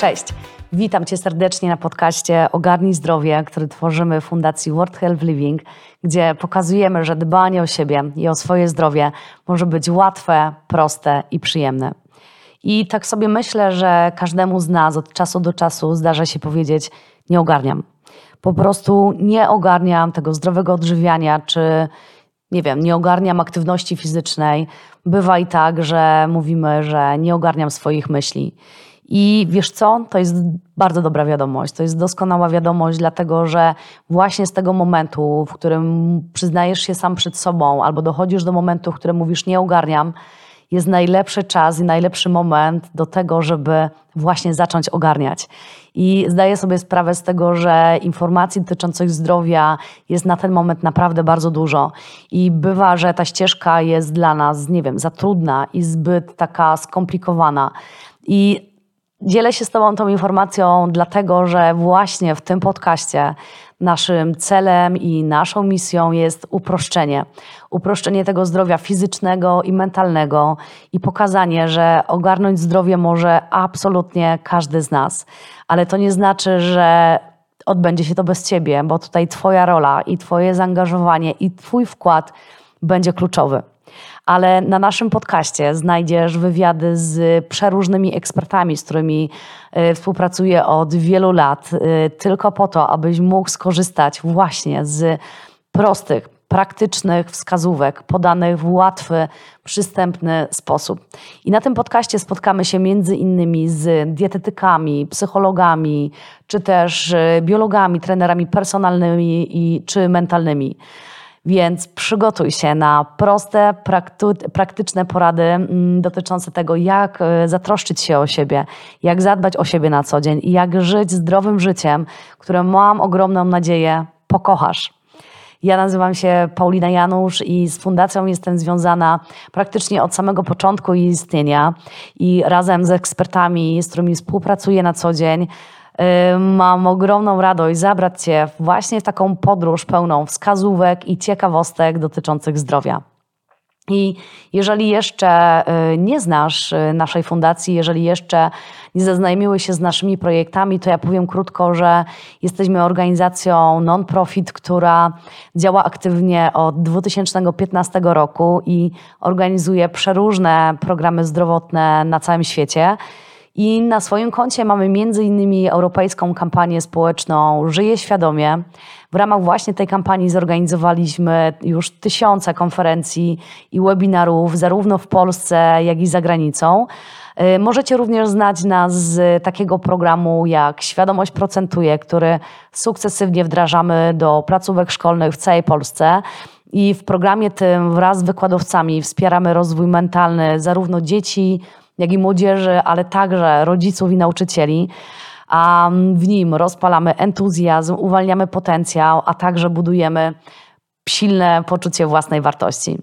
Cześć. Witam Cię serdecznie na podcaście Ogarnij Zdrowie, który tworzymy w Fundacji World Health Living, gdzie pokazujemy, że dbanie o siebie i o swoje zdrowie może być łatwe, proste i przyjemne. I tak sobie myślę, że każdemu z nas od czasu do czasu zdarza się powiedzieć: Nie ogarniam. Po prostu nie ogarniam tego zdrowego odżywiania, czy nie wiem, nie ogarniam aktywności fizycznej. Bywa i tak, że mówimy, że nie ogarniam swoich myśli. I wiesz co? To jest bardzo dobra wiadomość. To jest doskonała wiadomość, dlatego że właśnie z tego momentu, w którym przyznajesz się sam przed sobą, albo dochodzisz do momentu, w którym mówisz nie ogarniam, jest najlepszy czas i najlepszy moment do tego, żeby właśnie zacząć ogarniać. I zdaję sobie sprawę z tego, że informacji dotyczących zdrowia jest na ten moment naprawdę bardzo dużo. I bywa, że ta ścieżka jest dla nas, nie wiem, za trudna i zbyt taka skomplikowana. I Dzielę się z Tobą tą informacją, dlatego że właśnie w tym podcaście naszym celem i naszą misją jest uproszczenie. Uproszczenie tego zdrowia fizycznego i mentalnego i pokazanie, że ogarnąć zdrowie może absolutnie każdy z nas. Ale to nie znaczy, że odbędzie się to bez Ciebie, bo tutaj Twoja rola i Twoje zaangażowanie i Twój wkład będzie kluczowy ale na naszym podcaście znajdziesz wywiady z przeróżnymi ekspertami, z którymi y, współpracuję od wielu lat, y, tylko po to, abyś mógł skorzystać właśnie z prostych, praktycznych wskazówek podanych w łatwy, przystępny sposób. I na tym podcaście spotkamy się między innymi z dietetykami, psychologami, czy też y, biologami, trenerami personalnymi i, czy mentalnymi. Więc przygotuj się na proste, praktyczne porady mm, dotyczące tego, jak e, zatroszczyć się o siebie, jak zadbać o siebie na co dzień i jak żyć zdrowym życiem, które mam ogromną nadzieję pokochasz. Ja nazywam się Paulina Janusz i z fundacją jestem związana praktycznie od samego początku jej istnienia i razem z ekspertami, z którymi współpracuję na co dzień, mam ogromną radość zabrać Cię właśnie w taką podróż pełną wskazówek i ciekawostek dotyczących zdrowia. I jeżeli jeszcze y, nie znasz y, naszej fundacji, jeżeli jeszcze nie zaznajomiłeś się z naszymi projektami, to ja powiem krótko, że jesteśmy organizacją non-profit, która działa aktywnie od 2015 roku i organizuje przeróżne programy zdrowotne na całym świecie. I na swoim koncie mamy między innymi europejską kampanię społeczną Żyję Świadomie. W ramach właśnie tej kampanii zorganizowaliśmy już tysiące konferencji i webinarów, zarówno w Polsce, jak i za granicą. Y, możecie również znać nas z takiego programu jak Świadomość Procentuje, który sukcesywnie wdrażamy do placówek szkolnych w całej Polsce. I w programie tym wraz z wykładowcami wspieramy rozwój mentalny zarówno dzieci, jak i młodzieży, ale także rodziców i nauczycieli. A w nim rozpalamy entuzjazm, uwalniamy potencjał, a także budujemy silne poczucie własnej wartości.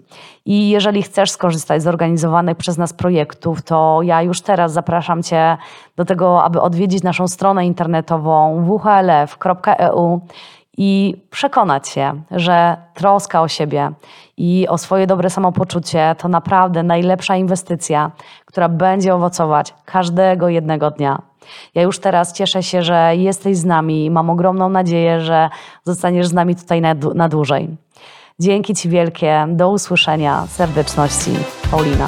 I jeżeli chcesz skorzystać z organizowanych przez nas projektów, to ja już teraz zapraszam Cię do tego, aby odwiedzić naszą stronę internetową whlf.eu i przekonać się, że troska o siebie i o swoje dobre samopoczucie to naprawdę najlepsza inwestycja, która będzie owocować każdego jednego dnia. Ja już teraz cieszę się, że jesteś z nami i mam ogromną nadzieję, że zostaniesz z nami tutaj na, na dłużej. Dzięki Ci wielkie, do usłyszenia, serdeczności, Paulina.